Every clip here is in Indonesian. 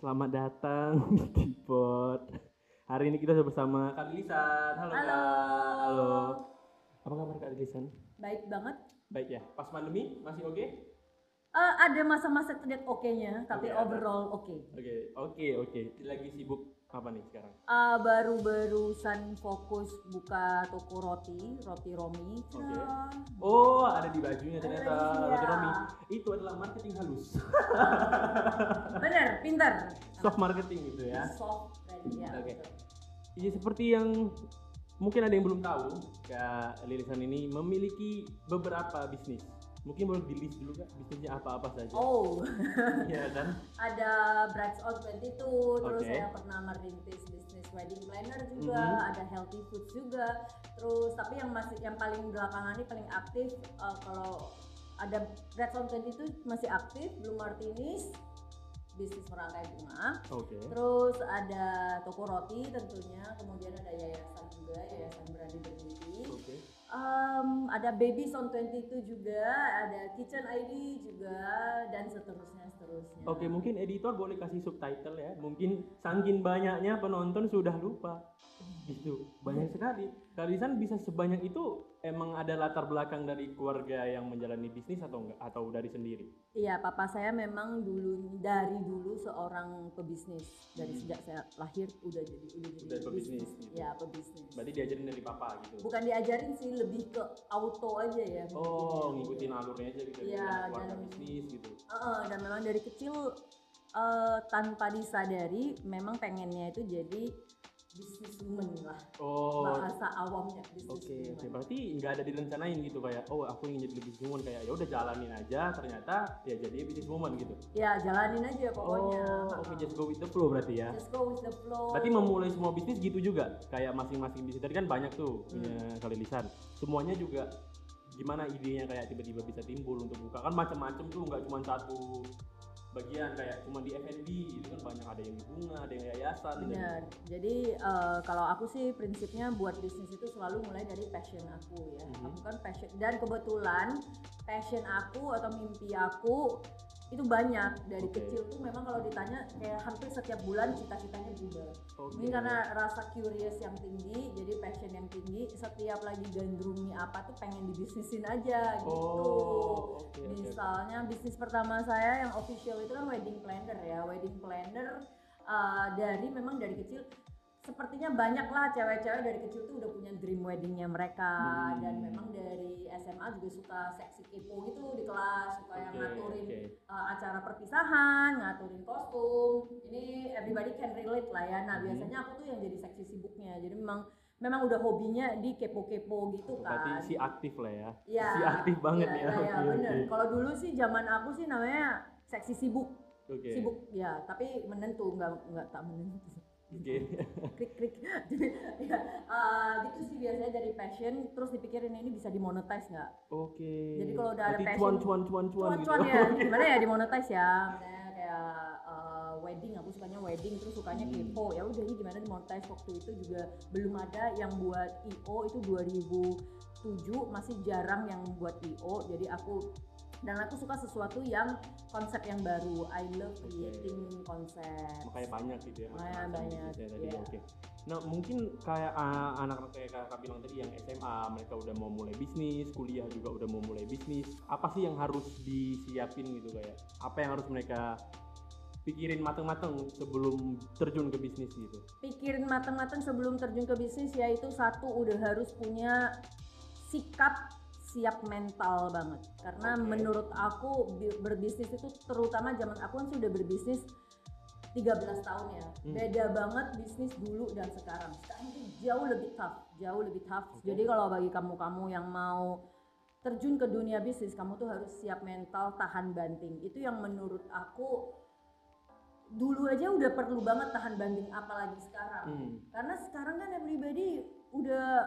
selamat datang di Tipot. Hari ini kita sudah bersama Kak Lisan. Halo, Halo. Kak. Halo. Apa kabar Kak Lisan? Baik banget. Baik ya. Pas pandemi masih oke? Eh, ada masa-masa tidak oke-nya, tapi Oke, ada. overall oke. Oke, oke, oke. Lagi sibuk apa nih sekarang? Eh, baru-barusan fokus buka toko roti, roti Romi. Oke. Dah. Oh, ada di bajunya ternyata. Ada Roti. Romi. Itu adalah marketing halus. Bener, pinter. Soft marketing gitu ya. Soft, ready, ya. Oke. betul. Iya seperti yang mungkin ada yang belum tahu, Kak Lilisan ini memiliki beberapa bisnis. Mungkin boleh di list dulu Kak, bisnisnya apa-apa saja. Oh, Iya kan? ada Brides on 22, terus Oke. saya pernah merintis bisnis wedding planner juga, Mhm. ada healthy foods juga. Terus tapi yang masih yang paling belakangan ini paling aktif eh, kalau ada Brides on 22 masih aktif, Blue Martinis, bisnis merangkai bunga. Oke. Terus ada toko roti tentunya, kemudian ada yayasan juga, yayasan berani bermimpi. Oke. Em, ada Baby Sound 22 juga, ada Kitchen ID juga, dan seterusnya seterusnya. Oke, mungkin editor boleh kasih subtitle ya. Mungkin saking banyaknya penonton sudah lupa. Gitu. Banyak sekali. Kalisan bisa sebanyak itu emang ada latar belakang dari keluarga yang menjalani bisnis atau enggak atau dari sendiri? Iya, papa saya memang dulu dari dulu seorang pebisnis. Dari sejak saya lahir udah jadi udah jadi Hmm. Udah pebisnis gitu. Ya, pebisnis. Berarti diajarin dari papa gitu. Bukan diajarin sih, lebih ke auto aja ya. Oh, ngikutin alurnya aja gitu Iya, dari keluarga dan- bisnis gitu. Heeh, dan memang dari kecil eh, tanpa disadari memang pengennya itu jadi businesswoman lah Oh, bahasa awamnya Oke, businesswoman. oke. Berarti nggak ada direncanain gitu kayak, oh aku ingin jadi businesswoman kayak ya udah jalanin aja. Ternyata ya jadi businesswoman gitu. Ya jalanin aja pokoknya. Oh, oke just go with the flow berarti ya. Just go with the flow. Berarti memulai semua bisnis gitu juga. Kayak masing-masing bisnis tadi kan banyak tuh Hmm. punya kali lisan. Semuanya juga gimana idenya kayak tiba-tiba bisa timbul untuk buka kan macam-macam tuh nggak cuma satu bagian kayak cuma di F&B itu kan banyak ada yang di bunga ada yang yayasan dan- Benar. Jadi eh, kalau aku sih prinsipnya buat bisnis itu selalu mulai dari passion aku ya. Mhm. Aku kan passion dan kebetulan passion aku atau mimpi aku itu banyak dari Oke. kecil tuh memang kalau ditanya kayak hampir setiap bulan cita-citanya berubah. Oke. Mungkin karena rasa curious yang tinggi, jadi passion yang tinggi. Setiap lagi gandrungi apa tuh pengen dibisnisin aja gitu. Oh, oke. Misalnya bisnis pertama saya yang official itu kan wedding planner ya. Wedding planner uh, dari memang dari kecil sepertinya banyak lah cewek-cewek dari kecil tuh udah punya dream weddingnya mereka Hmm. dan memang dari SMA juga suka seksi kepo gitu di kelas suka yang Oke, ngaturin oke. uh, acara perpisahan, ngaturin kostum. Ini everybody can relate lah ya. Nah, Hmm. biasanya aku tuh yang jadi seksi sibuknya. Jadi memang memang udah hobinya di kepo-kepo gitu kan. Berarti si aktif lah ya. Iya. Si aktif banget iya, ya. iya, iya, Oke, bener. oke. Kalau dulu sih zaman aku sih namanya seksi sibuk. Oke. Sibuk ya, tapi menentu nggak nggak tak menentu. Oke. krik krik. Jadi ya uh, gitu sih biasanya dari passion terus dipikirin ini bisa dimonetize nggak? Oke. Jadi kalau udah ada passion- cuan cuan cuan cuan gitu. cuan-cuan ya ini gimana ya dimonetize ya misalnya kayak uh, wedding aku sukanya wedding terus sukanya Hmm. kepo ya udah ini gimana dimonetize waktu itu juga belum ada yang buat io itu 2007 masih jarang yang buat io jadi aku dan aku suka sesuatu yang konsep yang baru I love creating konsep Makanya banyak gitu ya. Makanya banyak, bisnisnya tadi. iya. Oke. Nah mungkin kayak ah, anak-anak kayak kakak bilang tadi yang SMA mereka udah mau mulai bisnis, kuliah juga udah mau mulai bisnis. Apa sih yang harus disiapin gitu kayak? Apa yang harus mereka pikirin mateng-mateng sebelum terjun ke bisnis gitu? pikirin matang-matang sebelum terjun ke bisnis yaitu satu udah harus punya sikap siap mental banget karena Oke. menurut aku bi- berbisnis itu terutama zaman aku kan sudah berbisnis 13 tahun ya Hmm. beda banget bisnis dulu dan sekarang sekarang itu jauh lebih tough jauh lebih tough Oke. jadi kalau bagi kamu-kamu yang mau terjun ke dunia bisnis kamu tuh harus siap mental tahan banting itu yang menurut aku dulu aja udah perlu banget tahan banting apalagi sekarang Hmm. karena sekarang kan everybody udah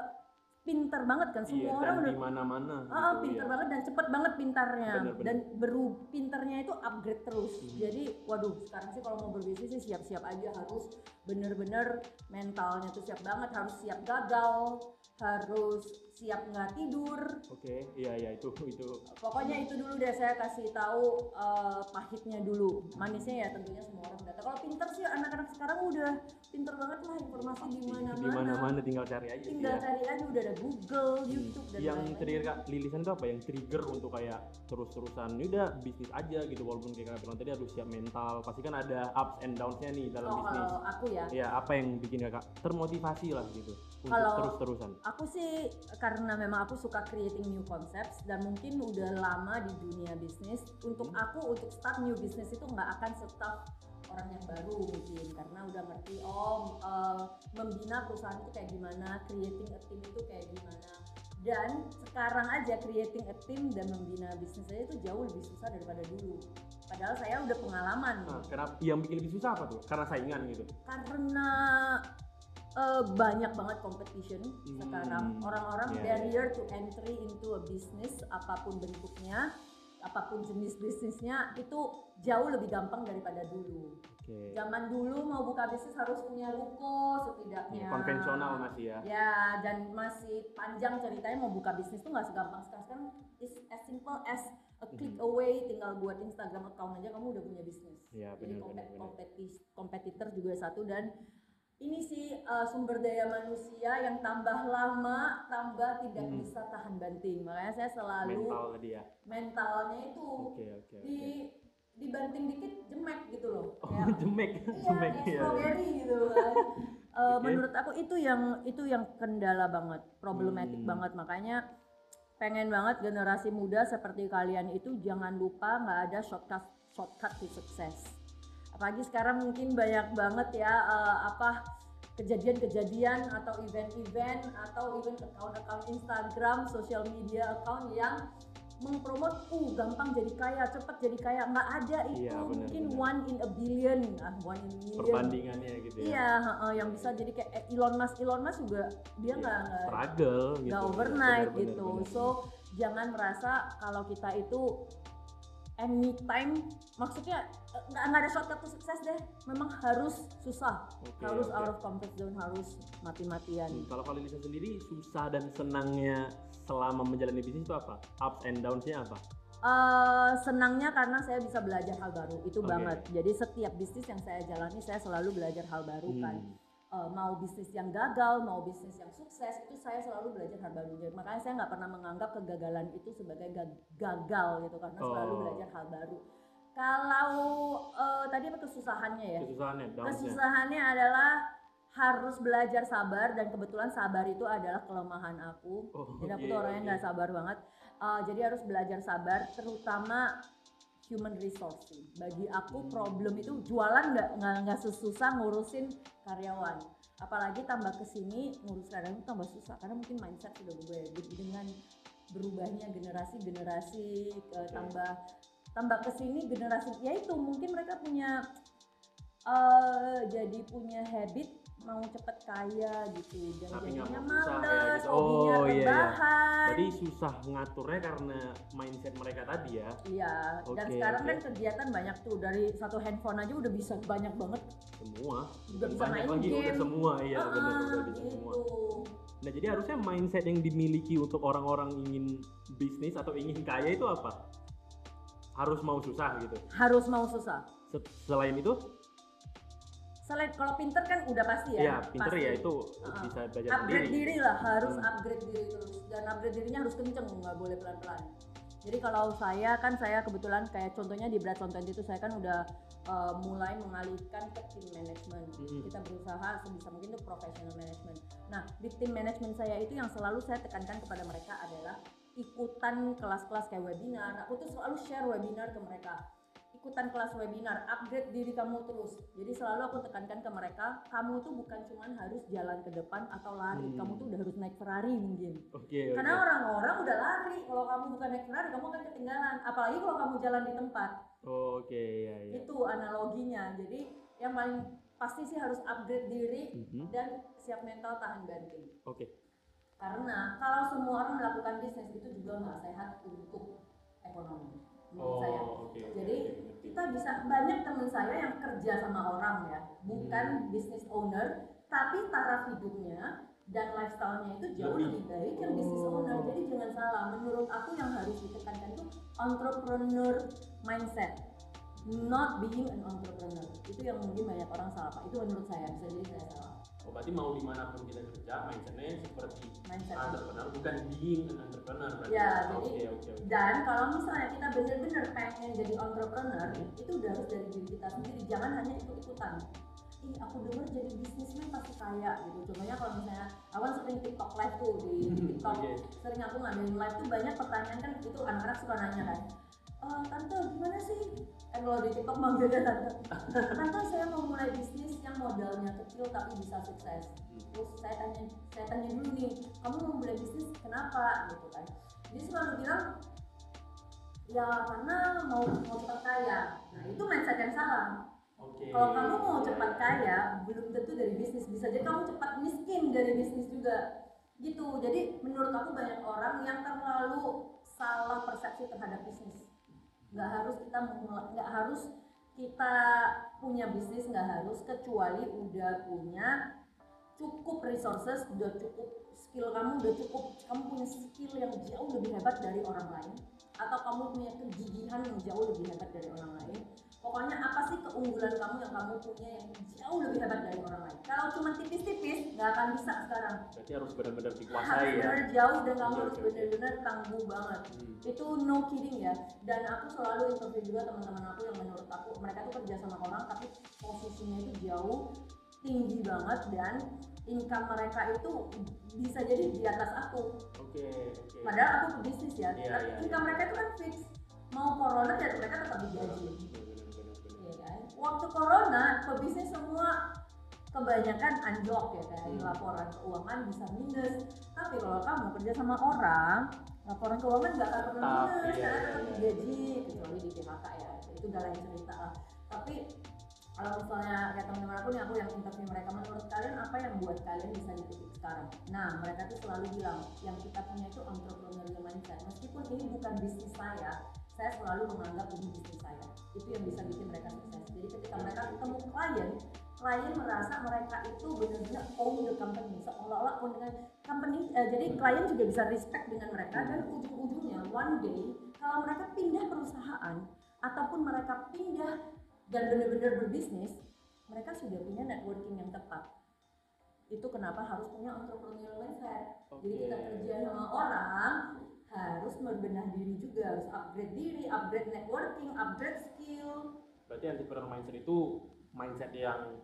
pinter banget kan semua Iya, orang udah di mana-mana Ah, gitu, pinter ya. banget dan cepet banget pintarnya dan beru pinternya itu upgrade terus. Hmm. Jadi, waduh, sekarang sih kalau mau berbisnis sih siap-siap aja harus bener-bener mentalnya tuh siap banget, harus siap gagal, harus siap nggak tidur. Oke, iya iya itu itu. pokoknya itu dulu deh saya kasih tahu eh, pahitnya dulu. Manisnya ya tentunya semua orang data kalau pinter sih anak-anak sekarang udah pinter banget lah informasi di Di mana-mana mana-mana tinggal cari aja tinggal ya. cari aja udah ada Google YouTube dan yang trigger kak lilisan itu apa? Yang trigger untuk kayak terus-terusan udah bisnis aja gitu walaupun kayak kakak bilang tadi harus siap mental. Pasti kan ada ups and downs-nya nih dalam oh bisnis. kalau aku ya ya apa yang bikin kakak termotivasi lah gitu untuk Kalau- terus-terusan Aku sih karena memang aku suka creating new concepts dan mungkin udah lama di dunia bisnis. Untuk Hmm. aku untuk start new business itu nggak akan setaf orang yang baru mungkin karena udah ngerti oh eh, membina perusahaan itu kayak gimana, creating a team itu kayak gimana. Dan sekarang aja creating a team dan membina bisnis saya itu jauh lebih susah daripada dulu. Padahal saya udah pengalaman nah, kenapa? Yang bikin lebih susah apa tuh? Karena saingan gitu? Karena eh, banyak banget competition Hmm, sekarang. Orang-orang iya, barrier to entry into a business apa pun bentuknya apa pun jenis bisnisnya itu jauh lebih gampang daripada dulu. Oke. Zaman dulu mau buka bisnis harus punya ruko setidaknya. Ya, konvensional masih ya? Ya dan masih panjang ceritanya mau buka bisnis tuh nggak segampang sekarang. Sekarang is as simple as a click Mhm. away tinggal buat Instagram account aja kamu udah punya bisnis. Iya, jadi kompet- kompetis kompetitor juga satu dan ini sih uh, sumber daya manusia yang tambah lama tambah tidak Hmm. bisa tahan banting. Makanya saya selalu mental tadi ya mentalnya itu oke oke di oke. dibanting dikit jemek gitu loh. Oh Kayak, jemek iya jemek ya strawberry gitu kan. Eh, Oke. menurut aku itu yang itu yang kendala banget problematik Hmm. banget. Makanya pengen banget generasi muda seperti kalian itu jangan lupa nggak ada shortcut shortcut to sukses apalagi sekarang mungkin banyak banget ya eh, apa kejadian-kejadian atau event-event atau even account-account Instagram, social media account yang mempromot, uh gampang jadi kaya, cepet jadi kaya, nggak ada itu Iya, benar, mungkin benar. one in a billion, ah one in a million. perbandingannya gitu ya Iya, heeh, yang bisa jadi kayak eh, Elon Musk, Elon Musk juga dia Iya, nggak nggak struggle gitu nggak overnight benar, gitu. benar, So jangan merasa kalau kita itu anytime, maksudnya eh, nggak nggak ada shortcut to sukses deh. Memang harus susah, Oke, harus oke. out of comfort zone, harus mati-matian. Hmm, kalau kalian Lisa sendiri susah dan senangnya selama menjalani bisnis itu apa? Ups and downs-nya apa? Eh, senangnya karena saya bisa belajar hal baru itu Oke. banget. Jadi setiap bisnis yang saya jalani saya selalu belajar hal baru kan. Eh, mau bisnis yang gagal, mau bisnis yang sukses itu saya selalu belajar hal baru. Jadi, makanya saya nggak pernah menganggap kegagalan itu sebagai ga- gagal gitu karena selalu Oh. belajar hal baru. Kalau eh, tadi apa kesusahannya ya? kesusahannya. Kesusahannya adalah harus belajar sabar dan kebetulan sabar itu adalah kelemahan aku. Oh, Jadi aku oke, tuh orangnya oke. nggak sabar banget. Uh, jadi harus belajar sabar, terutama human resource. Bagi aku problem itu jualan nggak nggak sesusah ngurusin karyawan. Apalagi tambah ke sini ngurus karyawan itu tambah susah karena mungkin mindset sudah berubah. Jadi dengan berubahnya generasi-generasi uh, tambah tambah ke sini generasi ya itu mungkin mereka punya eh jadi punya habit mau cepet kaya gitu dan Tapi jadinya susah ya males gitu. hobinya Oh, iya, iya. Berarti susah ngaturnya karena mindset mereka tadi ya. iya dan Oke, sekarang oke. kan kegiatan banyak tuh dari satu handphone aja udah bisa banyak banget Semua. Udah bisa banyak main lagi udah game. semua iya Ah, benar udah bisa gitu semua. Nah, jadi harusnya mindset yang dimiliki untuk orang-orang ingin bisnis atau ingin kaya itu apa? Harus mau susah gitu. harus mau susah Se- Selain itu, selain kalau pinter kan udah pasti ya, ya pinter pasti. ya itu Ah, bisa belajar upgrade sendiri. diri lah harus Hmm. upgrade diri terus dan upgrade dirinya harus kenceng nggak boleh pelan-pelan jadi kalau saya kan saya kebetulan kayak contohnya di Brad Content itu saya kan udah uh, mulai mengalihkan ke tim manajemen Mm-mm. kita berusaha sebisa mungkin itu professional management nah di tim manajemen saya itu yang selalu saya tekankan kepada mereka adalah ikutan kelas-kelas kayak webinar aku tuh selalu share webinar ke mereka ikutan kelas webinar, upgrade diri kamu terus. Jadi selalu aku tekankan ke mereka, kamu tuh bukan cuman harus jalan ke depan atau lari, Hmm. kamu tuh udah harus naik Ferrari mungkin. Oke, Karena orang-orang udah lari, kalau kamu bukan naik Ferrari, kamu akan ketinggalan. Apalagi kalau kamu jalan di tempat. Oke, ya ya. Itu analoginya. Jadi yang paling pasti sih harus upgrade diri Mhm. dan siap mental tahan banting. Oke. Karena kalau semua orang melakukan bisnis itu juga nggak sehat untuk ekonomi. Menurut saya. Oh, oke. oke, Jadi ngerti. Kita bisa banyak teman saya yang kerja sama orang ya, bukan Hmm. business owner, tapi taraf hidupnya dan lifestyle-nya itu jauh Lebih. lebih baik yang business Oh. owner. Jadi jangan salah, menurut aku yang harus ditekankan itu entrepreneur mindset, not being an entrepreneur. Itu yang mungkin banyak orang salah pak. Itu menurut saya bisa jadi saya salah Oh, berarti mau di mana pun kita kerja, mindsetnya seperti mindset. entrepreneur, bukan being an entrepreneur. Berarti. Ya, Oke, jadi- oke, oke. Dan kalau misalnya kita benar-benar pengen jadi entrepreneur, itu udah harus dari diri kita sendiri. Jangan hanya ikut-ikutan. Ih, aku denger jadi bisnismen pasti kaya gitu. Contohnya kalau misalnya, aku kan sering TikTok live tuh di TikTok. Oke. Sering aku ngadain live tuh banyak pertanyaan kan itu anak-anak suka nanya kan. "Eh, tante gimana sih? Eh kalau di TikTok manggilnya tante. Tante saya mau mulai bisnis modalnya kecil tapi bisa sukses. Terus saya tanya, saya tanya dulu nih, kamu mau mulai bisnis kenapa? Gitu kan. Dia selalu bilang ya karena mau mau cepat kaya. Nah itu mindset yang salah. Oke. Kalau kamu mau cepat kaya, belum tentu dari bisnis. Bisa jadi kamu cepat miskin dari bisnis juga. Gitu. Jadi menurut aku banyak orang yang terlalu salah persepsi terhadap bisnis. Nggak harus kita nggak harus kita punya bisnis, nggak harus kecuali udah punya cukup resources, udah cukup skill kamu, udah cukup kamu punya skill yang jauh lebih hebat dari orang lain, atau kamu punya kegigihan yang jauh lebih hebat dari orang lain. Pokoknya apa sih keunggulan kamu yang kamu punya yang jauh lebih hebat dari orang lain? Kalau cuma tipis-tipis, nggak akan bisa sekarang. Berarti harus benar-benar Harus dikuasai ya. benar jauh dan kamu harus benar-benar tangguh banget Hmm. itu no kidding ya dan aku selalu interview juga teman-teman aku yang menurut aku mereka tuh kerja sama orang tapi posisinya itu jauh tinggi banget dan income mereka itu bisa jadi di atas aku Oke, oke. padahal aku pebisnis ya Iya, tapi iya, income iya. mereka itu kan fix mau corona dan mereka tetap digaji Kan? Waktu corona pebisnis semua kebanyakan anjlok ya kan? Hmm. laporan keuangan bisa minus. Tapi kalau kamu kerja sama orang laporan keuangan nggak akan pernah minus iya, karena iya, iya. digaji kecuali di PHK ya itu udah lain cerita lah. Tapi kalau misalnya kayak teman-teman aku nih aku yang interview mereka menurut kalian apa yang buat kalian bisa di titik sekarang? Nah mereka tuh selalu bilang yang kita punya itu entrepreneurial mindset. Meskipun ini bukan bisnis saya saya selalu menganggap ini bisnis saya. Itu yang bisa bikin mereka sukses. Jadi ketika mereka ketemu klien klien merasa mereka itu benar-benar own the company. Seolah-olah own dengan company eh, jadi klien juga bisa respect dengan mereka dan ujung-ujungnya one day kalau mereka pindah perusahaan ataupun mereka pindah dan benar-benar berbisnis mereka sudah punya networking yang tepat. Itu kenapa harus punya entrepreneurial mindset. Jadi kita kerja sama orang harus membenah diri juga harus upgrade diri upgrade networking upgrade skill Berarti entrepreneur mindset itu mindset yang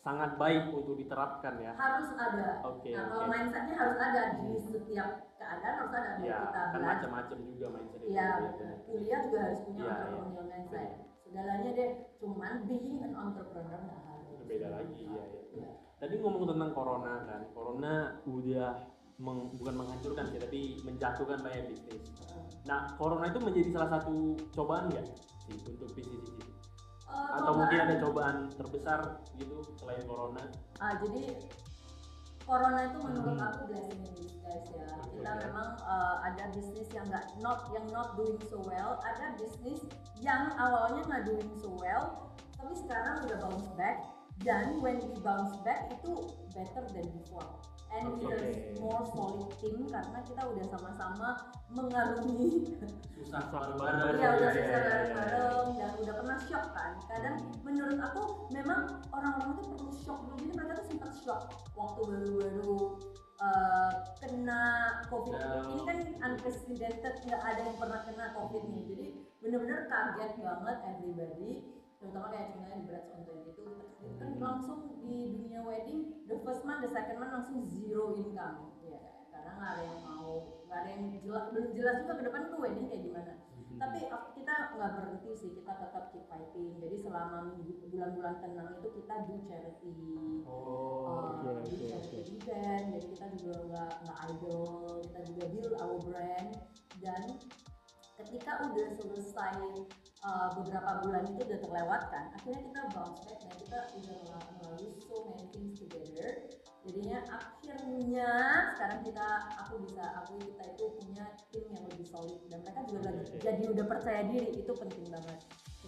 sangat baik untuk diterapkan ya. harus ada Oke, nah kalau mindsetnya harus ada di setiap keadaan harus ada Ya, kita kan belajar macam-macam juga mindset itu. Iya, ya, kuliah juga harus punya Iya, entrepreneurial mindset. Benar. Segalanya deh, cuman being an entrepreneur nggak harus. Beda lagi, iya, iya. Iya. Tadi ngomong tentang corona kan, corona udah meng- bukan menghancurkan sih, tapi menjatuhkan banyak bisnis. Nah, corona itu menjadi salah satu cobaan nggak sih untuk bisnis ini? Eh, Atau mungkin ada cobaan terbesar gitu selain corona? Ah, jadi corona itu menurut Hmm. aku blessing in disguise ya. Kita Oke. memang eh, ada bisnis yang nggak not yang not doing so well, ada bisnis yang awalnya nggak doing so well, tapi sekarang udah bounce back dan when we bounce back itu better than before. And we Oke. are more solid team karena kita udah sama-sama mengarungi Susah Iya bareng-bareng. udah Iya, susah iya, iya, iya. bareng-bareng dan udah pernah shock kan. Kadang menurut aku memang orang-orang itu perlu shock dulu. Jadi mereka tuh sempat shock waktu baru-baru uh, kena covid. Ya. Ini kan unprecedented, nggak ada yang pernah kena covid nih. Jadi bener-bener kaget banget everybody. Terutama kayak contohnya di Breads on 22 kita kaget kan langsung di dunia wedding the first month, the second month langsung zero income. Ya, karena nggak ada yang mau, nggak ada yang jelas, belum jelas juga ke depan tuh wedding kayak gimana Mhm. tapi kita nggak berhenti sih kita tetap keep fighting jadi selama bulan-bulan tenang itu kita do charity Oh, uh, oke, do oke, charity oke. event jadi kita juga nggak nggak idle kita juga build our brand dan ketika udah selesai uh, beberapa bulan itu udah terlewatkan akhirnya kita bounce back dan kita udah mel- melalui so many things together. Jadinya akhirnya sekarang kita aku bisa aku kita itu punya tim yang lebih solid dan mereka juga jadi udah percaya diri itu penting banget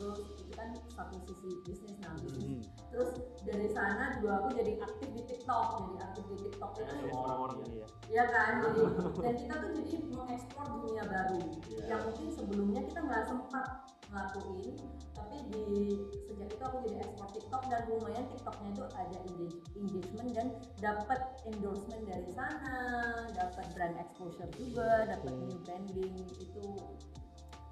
terus itu kan satu sisi bisnis nah bisnis Hmm. terus dari sana juga aku jadi aktif di TikTok jadi aktif di TikTok itu Kayak orang-orang ini ya ya kan jadi dan kita tuh jadi mengeksplor dunia baru Iya. yang mungkin sebelumnya kita nggak sempat ngelakuin tapi di sejak itu aku jadi ekspor TikTok dan lumayan TikToknya itu ada engage- engagement dan dapat endorsement dari sana dapat brand exposure juga dapat Hmm. new branding itu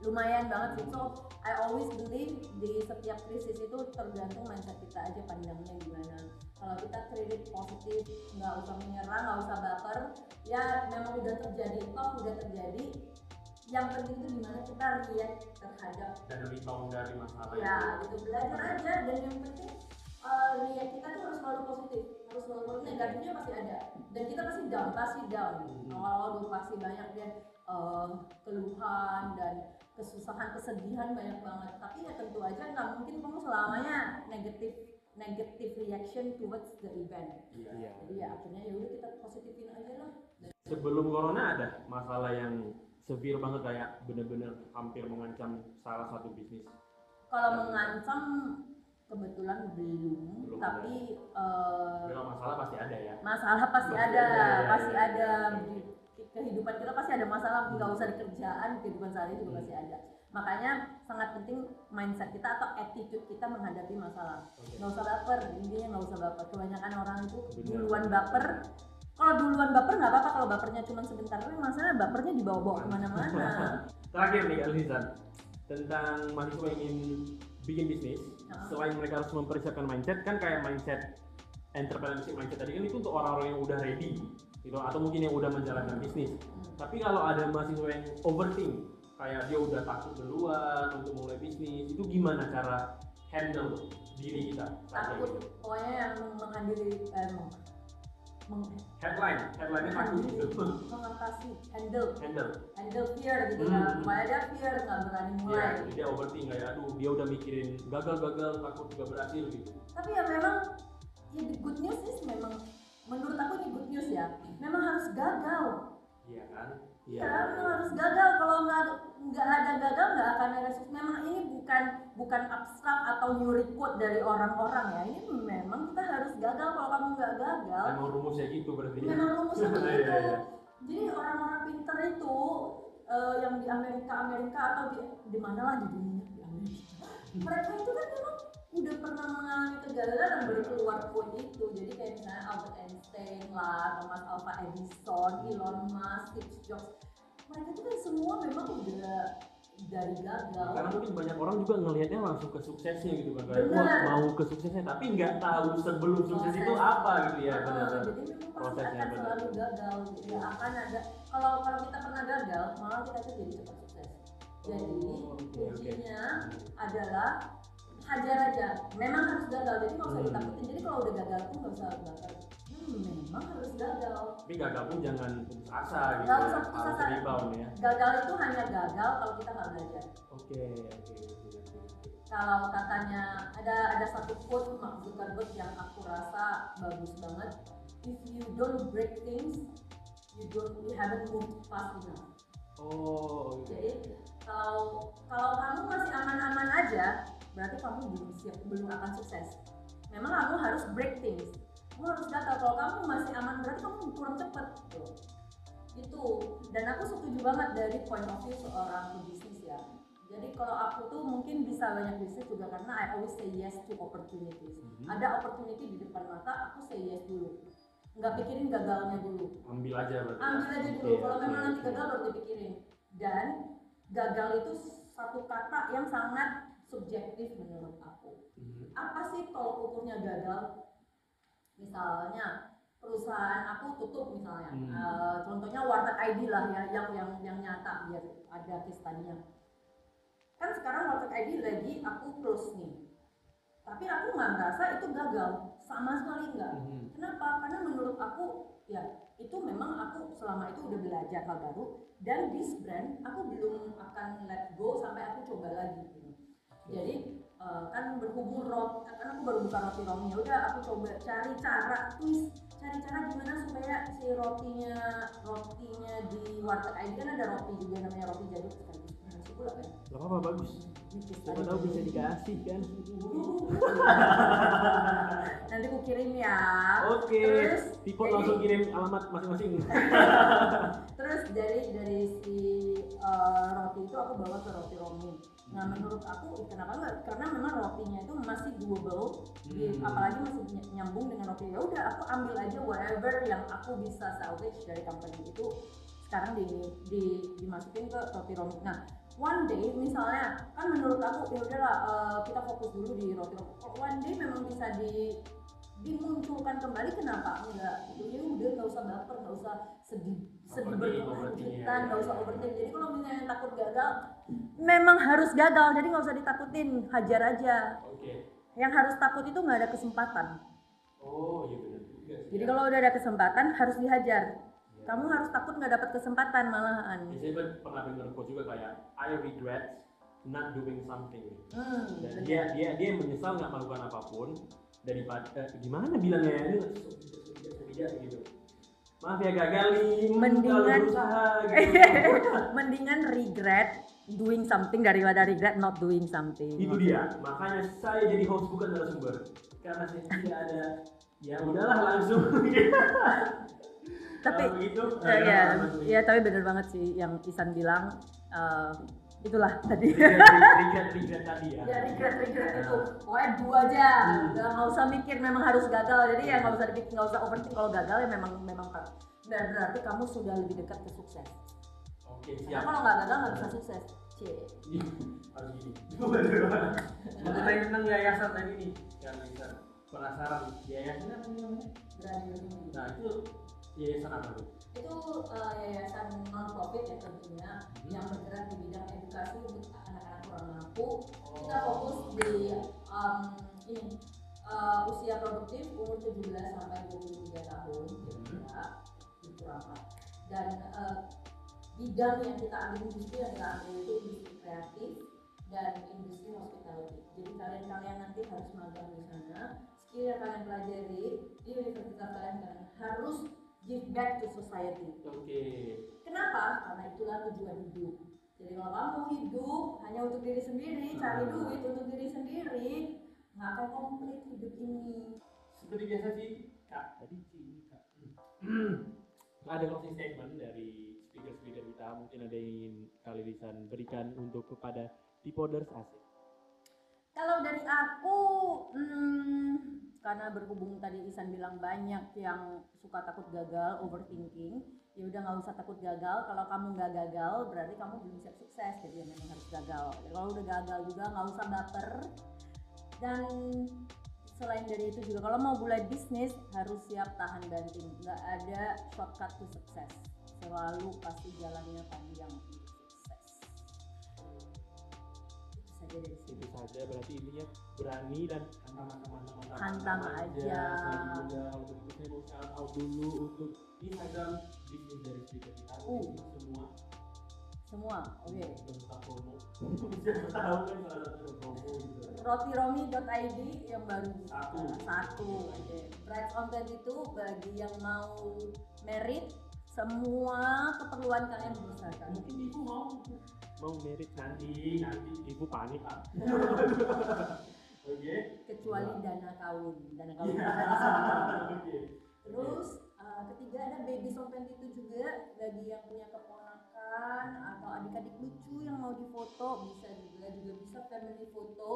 lumayan banget sih. So I always believe di setiap krisis itu tergantung mindset kita aja pandangnya gimana. Kalau kita treat it positif nggak usah menyerah nggak usah baper ya memang udah terjadi toh udah terjadi. Yang penting itu gimana kita react terhadap dan rebound dari masalah ya itu. gitu. Belajar aja dan yang penting uh, react kita tuh harus selalu positif harus selalu positif negatifnya pasti ada. Dan kita pasti down pasti down. Hmm. awal-awal dulu pasti banyak deh uh, keluhan dan kesusahan kesedihan banyak banget. Tapi ya tentu aja nggak mungkin kamu selamanya negatif negative reaction towards the event. Iya. jadi ya akhirnya ya udah kita positifin aja lah. Sebelum corona ada masalah yang severe banget kayak bener-bener hampir mengancam salah satu bisnis. Kalau mengancam kebetulan belum, Belum tapi eh, kalau masalah pasti ada ya. masalah pasti Pasti ada, ada, ya, pasti ya. ada kehidupan kita pasti ada masalah nggak usah di kerjaan kehidupan sehari juga Hmm. pasti ada. Makanya sangat penting mindset kita atau attitude kita menghadapi masalah. Nggak usah baper intinya nggak usah baper. Kebanyakan orang itu duluan baper. Kalau duluan baper nggak apa-apa kalau bapernya cuma sebentar tapi masalah bapernya dibawa-bawa ke mana-mana. Terakhir nih Elizan tentang mahasiswa yang ingin bikin bisnis selain mereka harus mempersiapkan mindset kan kayak mindset entrepreneurship mindset tadi kan itu untuk orang-orang yang udah ready gitu. Atau mungkin yang udah menjalankan bisnis. Tapi kalau ada mahasiswa yang overthink kayak dia udah takut duluan untuk mulai bisnis itu gimana cara handle diri kita? Takut pokoknya yang menghadiri eh, meng, headline headline-nya takut gitu. mengatasi handle. Handle. Handle fear gitu Hmm. kan. Supaya dia fear nggak berani Iya, mulai. jadi dia overthink kayak aduh dia udah mikirin gagal-gagal takut juga berhasil gitu. Tapi ya memang ya the good news is memang menurut aku ini good news ya. Memang harus gagal. Iya kan? Ya memang harus gagal. Kalau nggak nggak ada gagal nggak akan ada sukses. Memang ini bukan bukan abstrak atau nyuri quote dari orang-orang ya. Ini memang kita harus gagal. Kalau kamu nggak gagal emang rumusnya gitu berarti ya. memang rumusnya Iya, begitu iya, iya. jadi orang-orang pinter itu eh, yang di Amerika Amerika atau di di mana lah di dunia? Di Amerika. Mereka itu kan memang udah pernah mengalami kegagalan dan baru keluar quote itu. Jadi kayak misalnya Albert Einstein lah Thomas Alva Edison Elon Musk Steve Jobs. Mereka itu kan semua memang udah dari gagal. Karena mungkin banyak orang juga ngelihatnya langsung ke suksesnya gitu kan kayak Benar. wah mau ke suksesnya tapi nggak tahu sebelum sukses itu apa gitu ya Ah, benar. jadi memang Prosesnya akan benar. selalu gagal gitu ya. Akan ada kalau kalau kita pernah gagal malah kita tuh jadi cepat sukses. Jadi Oh, oke. kuncinya adalah hajar aja memang harus gagal. Jadi nggak usah ditakutin. Jadi kalau udah gagal pun nggak usah gagal. Hmm, memang harus gagal. Tapi gagal pun jangan putus asa gitu ya. usah putus harus asa. rebound ya. Gagal itu hanya gagal kalau kita nggak belajar. Oke oke oke oke. Kalau katanya ada ada satu quote Mark Zuckerberg yang aku rasa bagus banget. If you don't break things you don't you haven't moved fast enough oh oke jadi kalau kalau kamu masih aman-aman aja berarti kamu belum siap belum akan sukses. Memang kamu harus break things. Kamu harus gagal. Kalau kamu masih aman berarti kamu kurang cepet tuh itu dan aku setuju banget dari point of view seorang pebisnis ya. Jadi kalau aku tuh mungkin bisa banyak bisnis juga karena I always say yes to opportunities. Mhm. ada opportunity di depan mata aku say yes dulu nggak pikirin gagalnya dulu. Ambil aja berarti. Ambil aja dulu. Oke, kalau memang nanti oke. gagal baru dipikirin. Dan gagal itu satu kata yang sangat subjektif menurut aku. Mhm. apa sih kalau ukurnya gagal? Misalnya perusahaan aku tutup misalnya. Hmm. Eh, contohnya warteg ID lah ya yang yang yang nyata biar ada study-nya. Kan sekarang warteg ID lagi aku close nih. Tapi aku nggak merasa itu gagal sama sekali enggak Mhm. Kenapa? Karena menurut aku ya itu memang aku selama itu udah belajar hal baru dan this brand aku belum akan let go sampai aku coba lagi. gitu. Jadi eh, kan berhubung rot kan aku baru buka roti romnya udah aku coba cari cara twist cari cara gimana supaya si rotinya rotinya di warteg ID kan ada roti juga namanya roti jadul sekaligus gula kan Gak apa-apa bagus. Siapa tahu bisa dikasih kan. nanti aku kirim ya Oke. terus jadi- langsung kirim alamat masing-masing. terus dari dari si uh, roti itu aku bawa ke roti romi nah menurut aku kenapa enggak karena memang rotinya itu masih doable Hmm. apalagi masih ny- nyambung dengan roti ya udah aku ambil aja whatever yang aku bisa salvage dari company itu sekarang di, di dimasukin ke roti romi nah one day misalnya kan menurut aku ya udahlah uh, kita fokus dulu di roti. Romi one day memang bisa di dimunculkan kembali kenapa? Enggak gitu. Ya udah nggak usah baper nggak usah sedih sedih berkelanjutan ya, nggak ya, usah ya. overthink jadi kalau misalnya takut gagal memang harus gagal. Jadi nggak usah ditakutin hajar aja. Oke. yang harus takut itu nggak ada kesempatan. Oh iya benar jadi kalau udah ada kesempatan harus dihajar kamu harus takut nggak dapat kesempatan malahan Biasanya kan pernah dengar quote juga kayak I regret not doing something. hmm, Dan bener. dia dia dia menyesal nggak melakukan apa pun daripada eh, gimana bilangnya ya? ini gitu. Maaf ya gagal nih. Mendingan- berusaha gitu. mendingan regret doing something daripada regret not doing something Itu dia. Makanya saya jadi host bukan narasumber. Karena saya tidak ada ya udahlah langsung. tapi begitu, ya, ya, ya, tapi bener banget sih yang Isan bilang eh, itulah tadi. Regret regret tadi ya. ya regret regret itu. Pokoknya dua aja. Hmm. nggak usah mikir memang harus gagal. Jadi ya nggak usah dipikir nggak usah overthink. Kalau gagal ya memang memang kan dan berarti kamu sudah lebih dekat ke sukses. Oke karena siap. kalau nggak gagal nggak bisa sukses. Cie. Harus gini. Mengenai tentang yayasan tadi nih, yang bisa penasaran. Yayasan apa namanya? Nah itu yayasan apa tuh? itu eh, yayasan non profit ya tentunya yang bergerak di bidang edukasi untuk anak-anak kurang mampu. Kita fokus di em, ini eh, usia produktif umur 17 sampai 23 tahun kira-kira itu apa dan eh, bidang yang kita ambil industri yang kita ambil itu industri kreatif dan industri hospitality. Jadi kalian-kalian nanti harus magang di sana. Skill yang kalian pelajari di universitas kalian kalian harus give back to society Oke. Kenapa? Karena itulah tujuan hidup. Jadi kalau kamu hidup hanya untuk diri sendiri, cari duit untuk diri sendiri, nggak akan komplit hidup ini. Seperti biasa sih, kak. Tadi sih kak. ada closing statement dari speaker-speaker kita. Mungkin ada yang ingin kali Lisan berikan untuk kepada tipoders asik. Kalau dari aku, hmm, karena berhubung tadi Isan bilang banyak yang suka takut gagal, overthinking, ya udah nggak usah takut gagal. Kalau kamu nggak gagal, berarti kamu belum siap sukses. Jadi ya memang harus gagal. Kalau udah gagal juga nggak usah baper. Dan selain dari itu juga kalau mau mulai bisnis harus siap tahan banting. Nggak ada shortcut to sukses. Selalu pasti jalannya panjang Itu saja. Itu berarti intinya berani dan hantam teman-teman. Hantam aja. Juga untuk itu saya mau shout out dulu untuk Instagram bisnis dari kita. Uh. Semua Semua, oke. tentang promo. Siapa tahu kan salah satu promo gitu. rotiromi.id yang baru Satu. satu oke Bright on 22 bagi yang mau merit semua keperluan kalian berusahakan Mungkin ibu mau mau merit nanti nanti ibu panik ah. Oke. kecuali dana kawin dana kawin Iya. terus uh, ketiga ada baby song 22 juga bagi yang punya keponakan atau adik-adik lucu yang mau difoto bisa juga juga bisa family foto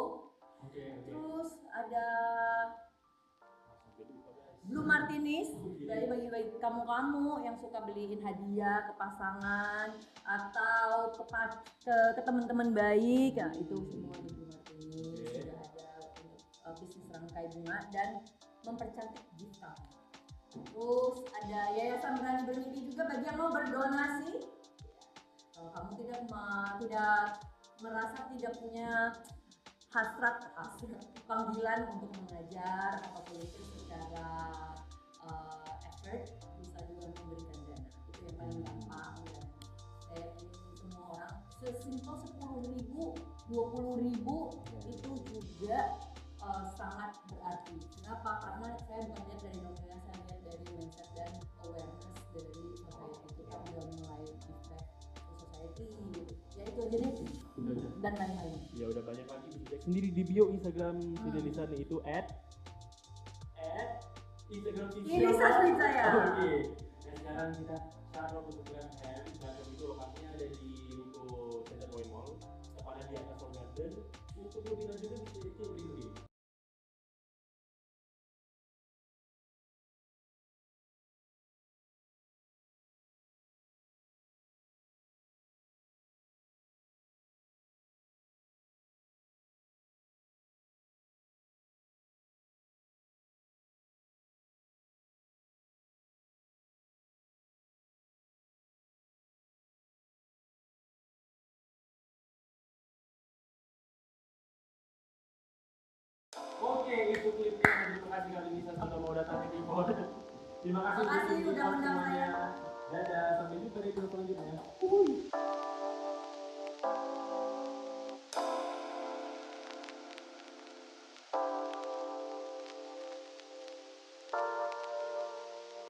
Oke oke. terus ada. Blue Martinis dari bagi-bagi kamu-kamu yang suka beliin hadiah ke pasangan atau ke ke, ke teman-teman baik. Nah itu semua di Blue Martinis. Sudah ada untuk uh, bisnis rangkai bunga dan mempercantik gift kamu terus ada yayasan berani bermimpi juga bagi yang mau berdonasi. Kalau kamu tidak ma- tidak merasa tidak punya hasrat panggilan untuk mengajar atau politik secara uh, effort bisa juga memberikan dana itu yang paling gampang dan saya yakin semua orang sesimpel sepuluh ribu dua puluh ribu itu juga uh, sangat berarti. Kenapa? Karena saya bukan lihat dari nominal, saya lihat dari mindset dan awareness dari society kita udah mulai effect ke society gitu. Ya itu aja deh. Dan lain-lain. Ya udah banyak lagi bisa cek sendiri di bio Instagram si Denisa nih itu at at Instagram si Ini subscribe saya. Oke. Nah sekarang kita share untuk Grand Hand. Grand itu lokasinya ada di Ruko Center Point Mall. Tepatnya di atas Garden. Untuk lebih lanjutnya bisa cek di link. Oke, itu klipnya. Terima kasih kali ini sudah mau datang di Timur. Terima kasih. Terima kasih udah undang saya. Dadah, sampai jumpa di video selanjutnya.